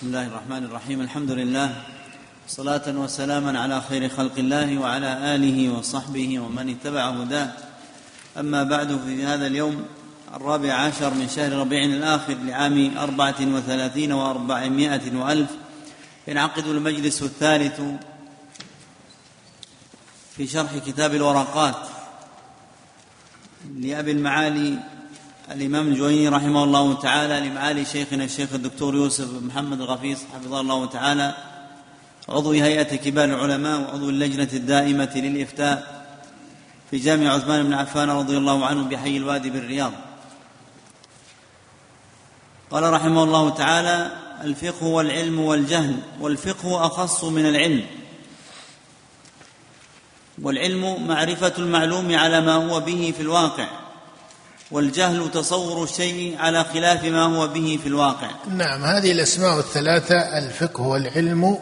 بسم الله الرحمن الرحيم الحمد لله صلاة وسلاما على خير خلق الله وعلى آله وصحبه ومن اتبع هداه أما بعد في هذا اليوم الرابع عشر من شهر ربيع الآخر لعام أربعة وثلاثين وأربعمائة وألف ينعقد المجلس الثالث في شرح كتاب الورقات لأبي المعالي الإمام الجويني رحمه الله تعالى لمعالي شيخنا الشيخ الدكتور يوسف محمد الغفيص حفظه الله تعالى عضو هيئة كبار العلماء وعضو اللجنة الدائمة للإفتاء في جامع عثمان بن عفان رضي الله عنه بحي الوادي بالرياض. قال رحمه الله تعالى الفقه والعلم والجهل والفقه أخص من العلم. والعلم معرفة المعلوم على ما هو به في الواقع. والجهل تصور الشيء على خلاف ما هو به في الواقع. نعم هذه الأسماء الثلاثة الفقه والعلم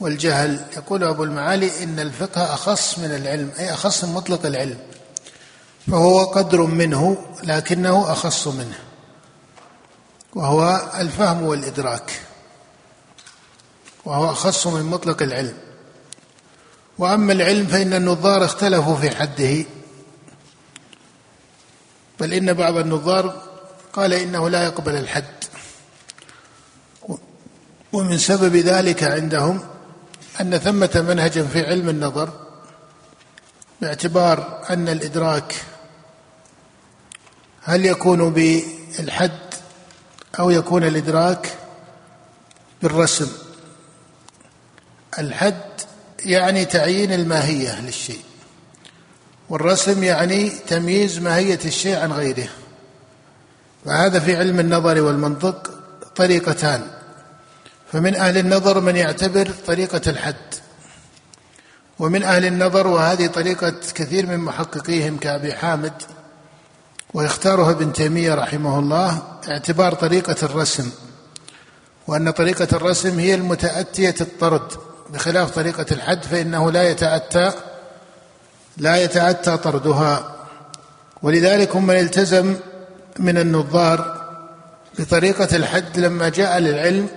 والجهل. يقول أبو المعالي إن الفقه أخص من العلم أي أخص من مطلق العلم فهو قدر منه لكنه أخص منه وهو الفهم والإدراك وهو أخص من مطلق العلم. وأما العلم فإن النظار اختلفوا في حده بل إن بعض النظار قال إنه لا يقبل الحد. ومن سبب ذلك عندهم أن ثمة منهجا في علم النظر باعتبار أن الإدراك هل يكون بالحد أو يكون الإدراك بالرسم. الحد يعني تعيين الماهية للشيء. والرسم يعني تمييز ماهية الشيء عن غيره. فهذا في علم النظر والمنطق طريقتان. فمن أهل النظر من يعتبر طريقة الحد. ومن أهل النظر وهذه طريقة كثير من محققيهم كأبي حامد ويختارها ابن تيمية رحمه الله اعتبار طريقة الرسم. وأن طريقة الرسم هي المتأتية الطرد. بخلاف طريقة الحد فإنه لا يتأتى لا يتأتى طردها. ولذلك هم من التزم من النظار بطريقة الحد لما جاء للعلم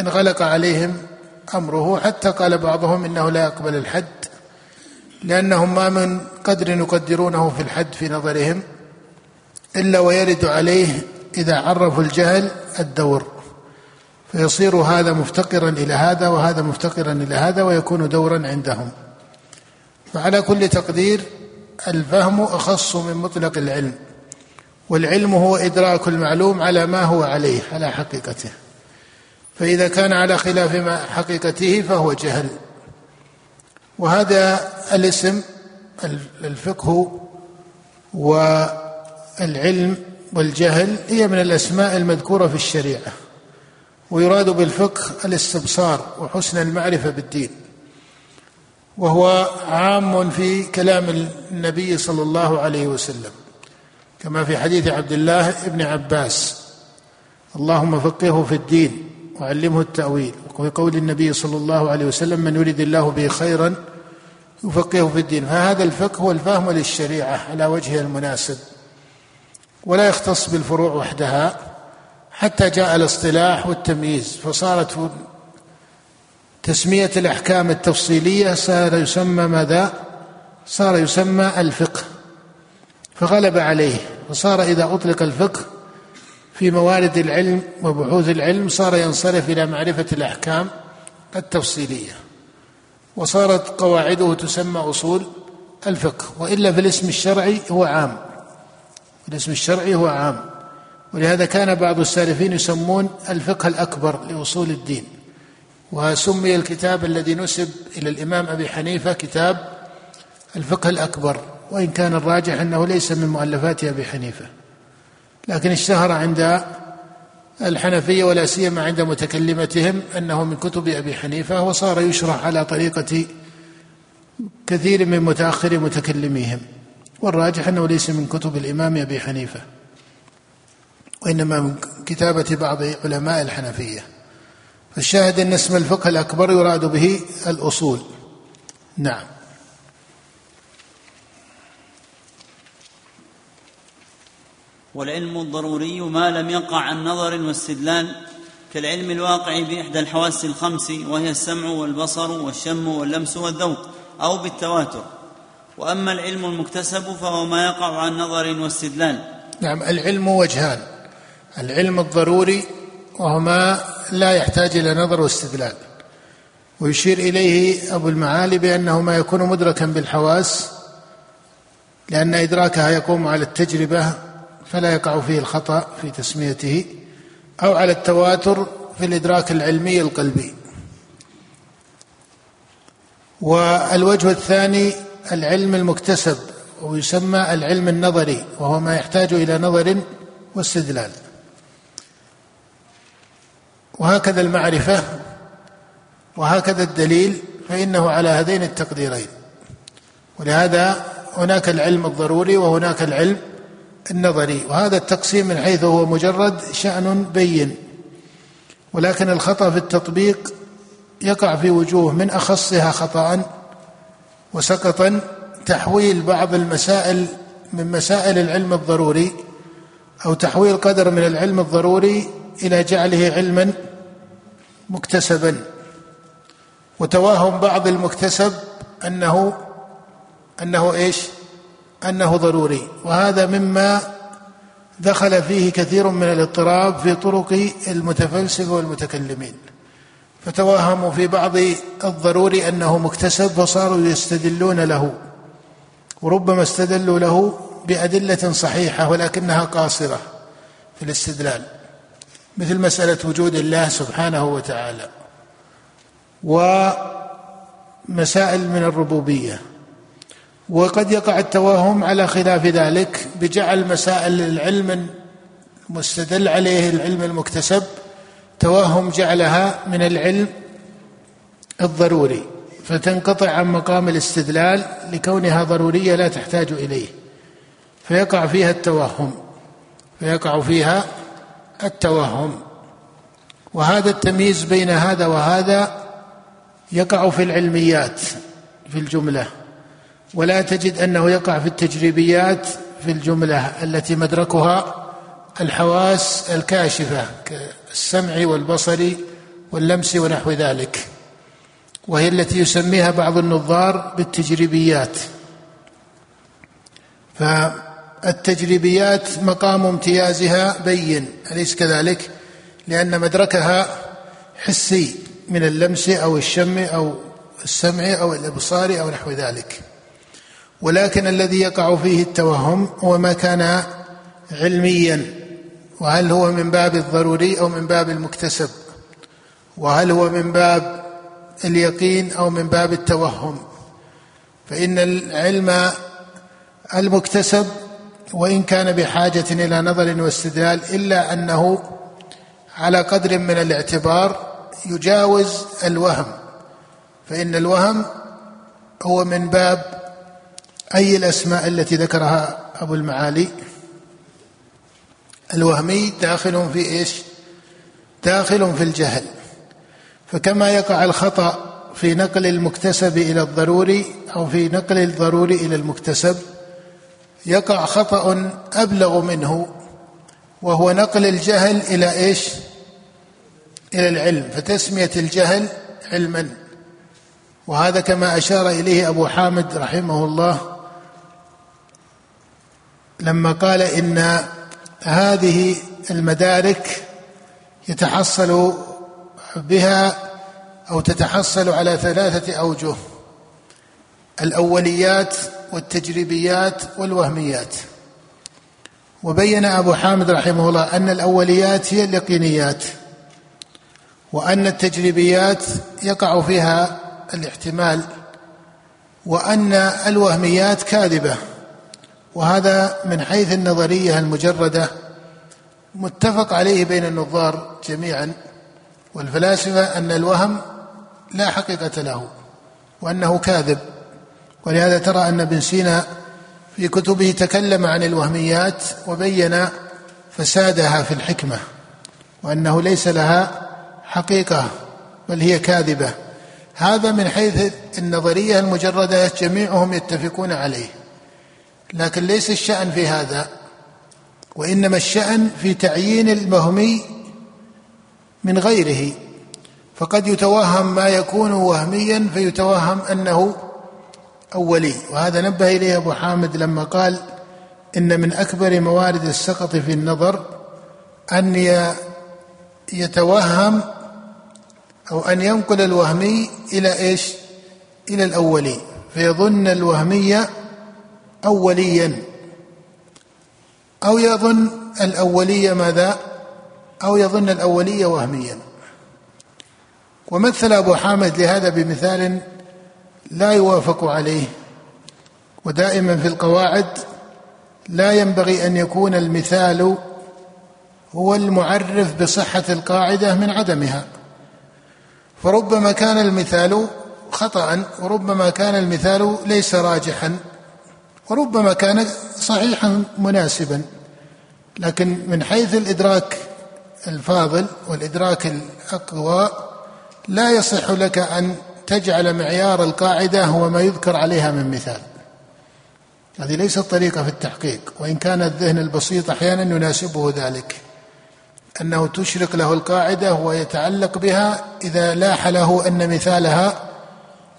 انغلق عليهم أمره. حتى قال بعضهم إنه لا يقبل الحد لأنهم ما من قدر يقدرونه في الحد في نظرهم إلا ويرد عليه إذا عرفوا الجهل الدور. فيصير هذا مفتقرا إلى هذا وهذا مفتقرا إلى هذا ويكون دورا عندهم. فعلى كل تقدير الفهم أخص من مطلق العلم والعلم هو إدراك المعلوم على ما هو عليه على حقيقته. فإذا كان على خلاف ما حقيقته فهو جهل. وهذا الاسم الفقه والعلم والجهل هي من الأسماء المذكورة في الشريعة ويراد بالفقه الاستبصار وحسن المعرفة بالدين. وهو عام في كلام النبي صلى الله عليه وسلم كما في حديث عبد الله بن عباس اللهم فقهه في الدين وعلمه التأويل. وفي قول النبي صلى الله عليه وسلم من يريد الله به خيرا يفقهه في الدين. فهذا الفقه هو الفهم للشريعة على وجهها المناسب ولا يختص بالفروع وحدها حتى جاء الاصطلاح والتمييز فصارت تسمية الأحكام التفصيلية صار يسمى ماذا؟ صار يسمى الفقه. فغلب عليه وصار إذا أطلق الفقه في موارد العلم وبحوث العلم صار ينصرف إلى معرفة الأحكام التفصيلية. وصارت قواعده تسمى أصول الفقه وإلا في الاسم الشرعي هو عام. الاسم الشرعي هو عام. ولهذا كان بعض السالفين يسمون الفقه الأكبر لأصول الدين. وسمي الكتاب الذي نسب إلى الإمام أبي حنيفة كتاب الفقه الأكبر وإن كان الراجح أنه ليس من مؤلفات أبي حنيفة. لكن اشتهر عند الحنفية ولا سيما عند متكلمتهم أنه من كتب أبي حنيفة وصار يشرح على طريقة كثير من متأخر متكلميهم. والراجح أنه ليس من كتب الإمام أبي حنيفة وإنما من كتابة بعض علماء الحنفية. فالشاهد أن اسم الفقه الأكبر يراد به الأصول. نعم. والعلم الضروري ما لم يقع عن نظر واستدلال كالعلم الواقع بإحدى الحواس الخمس وهي السمع والبصر والشم واللمس والذوق أو بالتواتر. وأما العلم المكتسب فهو ما يقع عن نظر واستدلال. نعم العلم وجهان. العلم الضروري وهو ما لا يحتاج إلى نظر واستدلال. ويشير إليه أبو المعالي بأنه ما يكون مدركا بالحواس لأن إدراكها يقوم على التجربة فلا يقع فيه الخطأ في تسميته أو على التواتر في الإدراك العلمي القلبي. والوجه الثاني العلم المكتسب ويسمى العلم النظري وهو ما يحتاج إلى نظر واستدلال. وهكذا المعرفة وهكذا الدليل فإنه على هذين التقديرين. ولهذا هناك العلم الضروري وهناك العلم النظري وهذا التقسيم من حيث هو مجرد شأن بين. ولكن الخطأ في التطبيق يقع في وجوه من أخصها خطأ وسقطا تحويل بعض المسائل من مسائل العلم الضروري أو تحويل قدر من العلم الضروري إلى جعله علما مكتسبا. وتوهم بعض المكتسب أنه أنه إيش؟ أنه ضروري. وهذا مما دخل فيه كثير من الاضطراب في طرق المتفلسفة والمتكلمين. فتوهموا في بعض الضروري أنه مكتسب فصاروا يستدلون له. وربما استدلوا له بأدلة صحيحة ولكنها قاصرة في الاستدلال. مثل مسألة وجود الله سبحانه وتعالى ومسائل من الربوبية. وقد يقع التوهم على خلاف ذلك بجعل مسائل العلم المستدل عليه العلم المكتسب توهم جعلها من العلم الضروري فتنقطع عن مقام الاستدلال لكونها ضرورية لا تحتاج إليه فيقع فيها التوهم فيقع فيها التوهم. وهذا التمييز بين هذا وهذا يقع في العلميات في الجملة. ولا تجد أنه يقع في التجريبيات في الجملة التي مدركها الحواس الكاشفة كالسمع والبصر واللمس ونحو ذلك. وهي التي يسميها بعض النظار بالتجريبيات. فالتجريبيات مقام امتيازها بين أليس كذلك؟ لأن مدركها حسي من اللمس أو الشم أو السمع أو الإبصار أو نحو ذلك. ولكن الذي يقع فيه التوهم هو ما كان علميا. وهل هو من باب الضروري أو من باب المكتسب؟ وهل هو من باب اليقين أو من باب التوهم؟ فإن العلم المكتسب وإن كان بحاجة إلى نظر واستدلال إلا أنه على قدر من الاعتبار يجاوز الوهم فإن الوهم هو من باب أي الأسماء التي ذكرها أبو المعالي. الوهمي داخل في إيش؟ داخل في الجهل. فكما يقع الخطأ في نقل المكتسب إلى الضروري أو في نقل الضروري إلى المكتسب يقع خطأ أبلغ منه وهو نقل الجهل إلى إيش؟ إلى العلم فتسمية الجهل علما. وهذا كما أشار إليه أبو حامد رحمه الله لما قال إن هذه المدارك يتحصل بها أو تتحصل على ثلاثة أوجه. الأوليات والتجريبيات والوهميات. وبين أبو حامد رحمه الله أن الأوليات هي اليقينيات وأن التجريبيات يقع فيها الاحتمال وأن الوهميات كاذبة. وهذا من حيث النظرية المجردة متفق عليه بين النظار جميعا والفلاسفة أن الوهم لا حقيقة له وأنه كاذب. ولهذا ترى أن ابن سينا في كتبه تكلم عن الوهميات وبين فسادها في الحكمة وأنه ليس لها حقيقة بل هي كاذبة. هذا من حيث النظرية المجردة جميعهم يتفقون عليه. لكن ليس الشأن في هذا وإنما الشأن في تعيين المهمي من غيره. فقد يتوهم ما يكون وهميا فيتوهم أنه أولي وهذا نبه إليه أبو حامد لما قال إن من أكبر موارد السقط في النظر أن يتوهم أو أن ينقل الوهمي إلى إيش؟ إلى الأولي فيظن الوهمي اوليا أو يظن الاوليه ماذا؟ أو يظن الاوليه وهميا ومثل أبو حامد لهذا بمثال لا يوافق عليه. ودائما في القواعد لا ينبغي أن يكون المثال هو المعرف بصحة القاعدة من عدمها. فربما كان المثال خطأ وربما كان المثال ليس راجحا وربما كان صحيحا مناسبا. لكن من حيث الإدراك الفاضل والإدراك الأقوى لا يصح لك أن تجعل معيار القاعده هو ما يذكر عليها من مثال. هذه ليست طريقة في التحقيق وإن كان الذهن البسيط أحيانا يناسبه ذلك. أنه تشرق له القاعدة ويتعلق بها إذا لاح له أن مثالها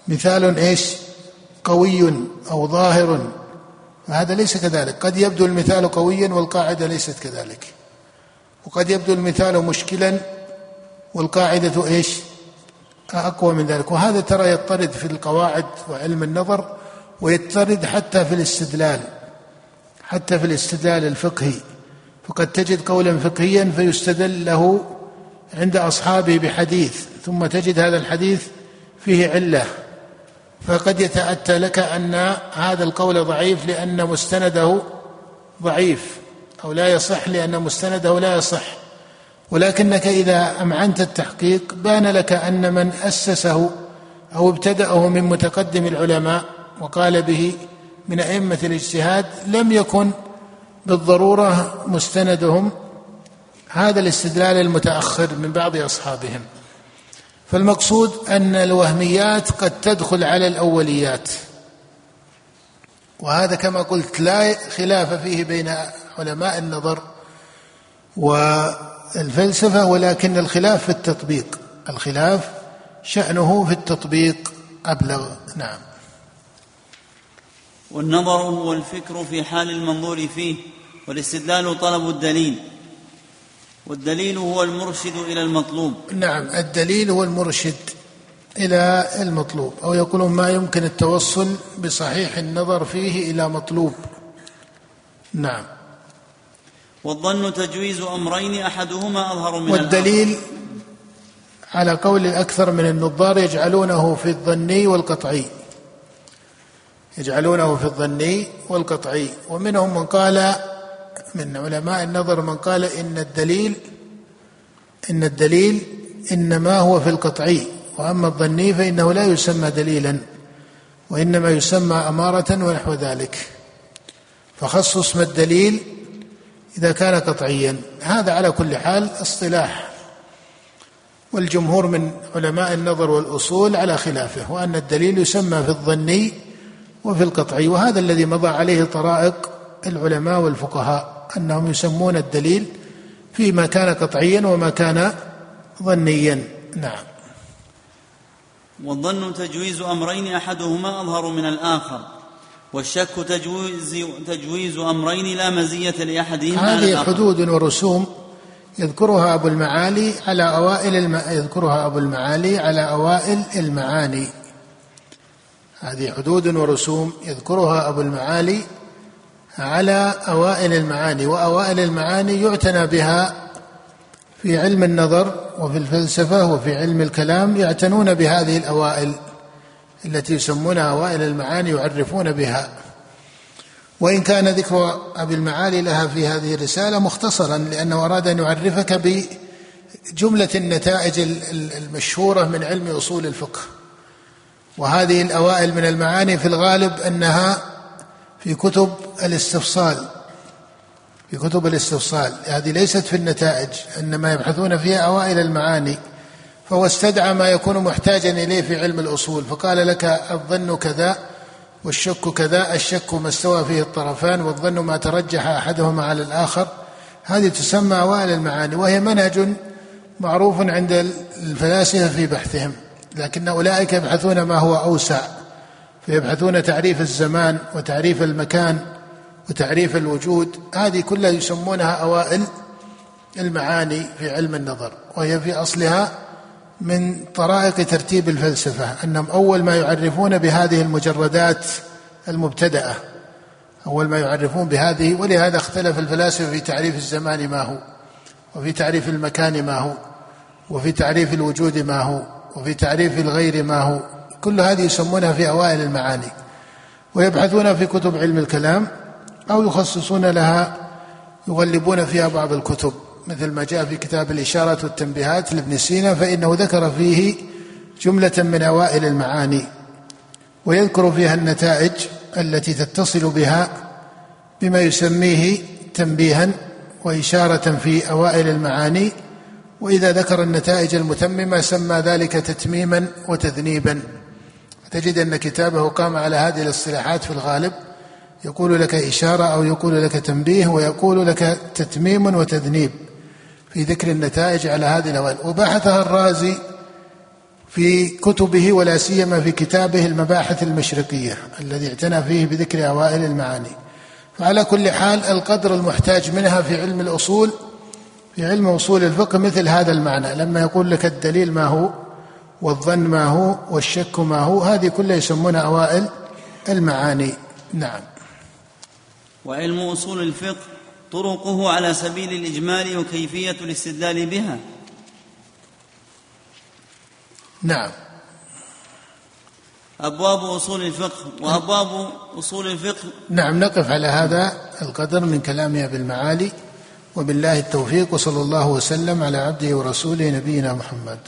مثال إيش؟ قوي أو ظاهر. وهذا ليس كذلك. قد يبدو المثال قويا والقاعدة ليست كذلك. وقد يبدو المثال مشكلا والقاعدة إيش؟ أقوى من ذلك. وهذا ترى يضطرد في القواعد وعلم النظر ويضطرد حتى في الاستدلال حتى في الاستدلال الفقهي. فقد تجد قولا فقهيا فيستدل له عند أصحابه بحديث ثم تجد هذا الحديث فيه علة. فقد يتأتى لك أن هذا القول ضعيف لأن مستنده ضعيف أو لا يصح لأن مستنده لا يصح. ولكنك إذا أمعنت التحقيق بان لك أن من أسسه أو ابتدأه من متقدم العلماء وقال به من أئمة الاجتهاد لم يكن بالضرورة مستندهم هذا الاستدلال المتأخر من بعض أصحابهم. فالمقصود أن الوهميات قد تدخل على الأوليات. وهذا كما قلت لا خلاف فيه بين علماء النظر والفلسفه ولكن الخلاف في التطبيق. الخلاف شأنه في التطبيق أبلغ. نعم. والنظر هو الفكر في حال المنظور فيه والاستدلال طلب الدليل. والدليل هو المرشد إلى المطلوب. نعم الدليل هو المرشد إلى المطلوب. أو يقولون ما يمكن التوصل بصحيح النظر فيه إلى مطلوب. نعم. والظن تجويز أمرين أحدهما أظهر من والدليل الآخر. على قول الأكثر من النظار يجعلونه في الظني والقطعي يجعلونه في الظني والقطعي ومنهم من قال من علماء النظر من قال إن الدليل إن الدليل إنما هو في القطعي وأما الظني فإنه لا يسمى دليلا وإنما يسمى أمارة ونحو ذلك. فخص اسم الدليل إذا كان قطعيا هذا على كل حال اصطلاح. والجمهور من علماء النظر والأصول على خلافه وأن الدليل يسمى في الظني وفي القطعي وهذا الذي مضى عليه طرائق العلماء والفقهاء أنهم يسمون الدليل فيما كان قطعيا وما كان ظنيا. نعم. والظن تجويز أمرين أحدهما أظهر من الآخر. والشك تجويز تجويز أمرين لا مزية لأحدهما هذه حدود ورسوم يذكرها أبو المعالي على أوائل الم... يذكرها أبو المعالي على أوائل المعاني. هذه حدود ورسوم يذكرها أبو المعالي على أوائل المعاني وأوائل المعاني يعتنى بها في علم النظر وفي الفلسفة وفي علم الكلام يعتنون بهذه الأوائل. التي يسمونها اوائل المعاني يعرفون بها. وإن كان ذكر أبي المعالي لها في هذه الرسالة مختصرا لأنه أراد أن يعرفك بجملة النتائج المشهورة من علم أصول الفقه. وهذه الأوائل من المعاني في الغالب أنها في كتب الاستفصال. في كتب الاستفصال. هذه ليست في النتائج إنما يبحثون فيها أوائل المعاني. فهو استدعى ما يكون محتاجا إليه في علم الأصول فقال لك الظن كذا والشك كذا الشك ما استوى فيه الطرفان والظن ما ترجح أحدهما على الآخر. هذه تسمى أوائل المعاني وهي منهج معروف عند الفلاسفة في بحثهم لكن أولئك يبحثون ما هو أوسع فيبحثون تعريف الزمان وتعريف المكان وتعريف الوجود هذه كلها يسمونها أوائل المعاني في علم النظر وهي في أصلها من طرائق ترتيب الفلسفة أنهم أول ما يعرفون بهذه المجردات المبتدأة أول ما يعرفون بهذه ولهذا اختلف الفلاسفة في تعريف الزمان ما هو وفي تعريف المكان ما هو وفي تعريف الوجود ما هو وفي تعريف الغير ما هو كل هذه يسمونها في أوائل المعاني ويبحثون في كتب علم الكلام أو يخصصون لها يغلبون فيها بعض الكتب. مثل ما جاء في كتاب الإشارة والتنبيهات لابن سينا فإنه ذكر فيه جملة من أوائل المعاني ويذكر فيها النتائج التي تتصل بها بما يسميه تنبيها وإشارة في أوائل المعاني وإذا ذكر النتائج المتممة سمى ذلك تتميما وتذنيبا. تجد أن كتابه قام على هذه الاصطلاحات في الغالب يقول لك إشارة أو يقول لك تنبيه ويقول لك تتميم وتذنيب. في ذكر النتائج على هذه الأوائل. وبحثها الرازي في كتبه ولا سيما في كتابه المباحث المشرقية الذي اعتنى فيه بذكر أوائل المعاني. فعلى كل حال القدر المحتاج منها في علم الأصول في علم أصول الفقه مثل هذا المعنى. لما يقول لك الدليل ما هو والظن ما هو والشك ما هو هذه كلها يسمونها أوائل المعاني. نعم. وعلم أصول الفقه طرقه على سبيل الإجمال وكيفية الاستدلال بها. نعم. أبواب أصول الفقه وأبواب أصول الفقه. نعم نقف على هذا القدر من كلام أبي المعالي وبالله التوفيق وصلى الله وسلم على عبده ورسوله نبينا محمد.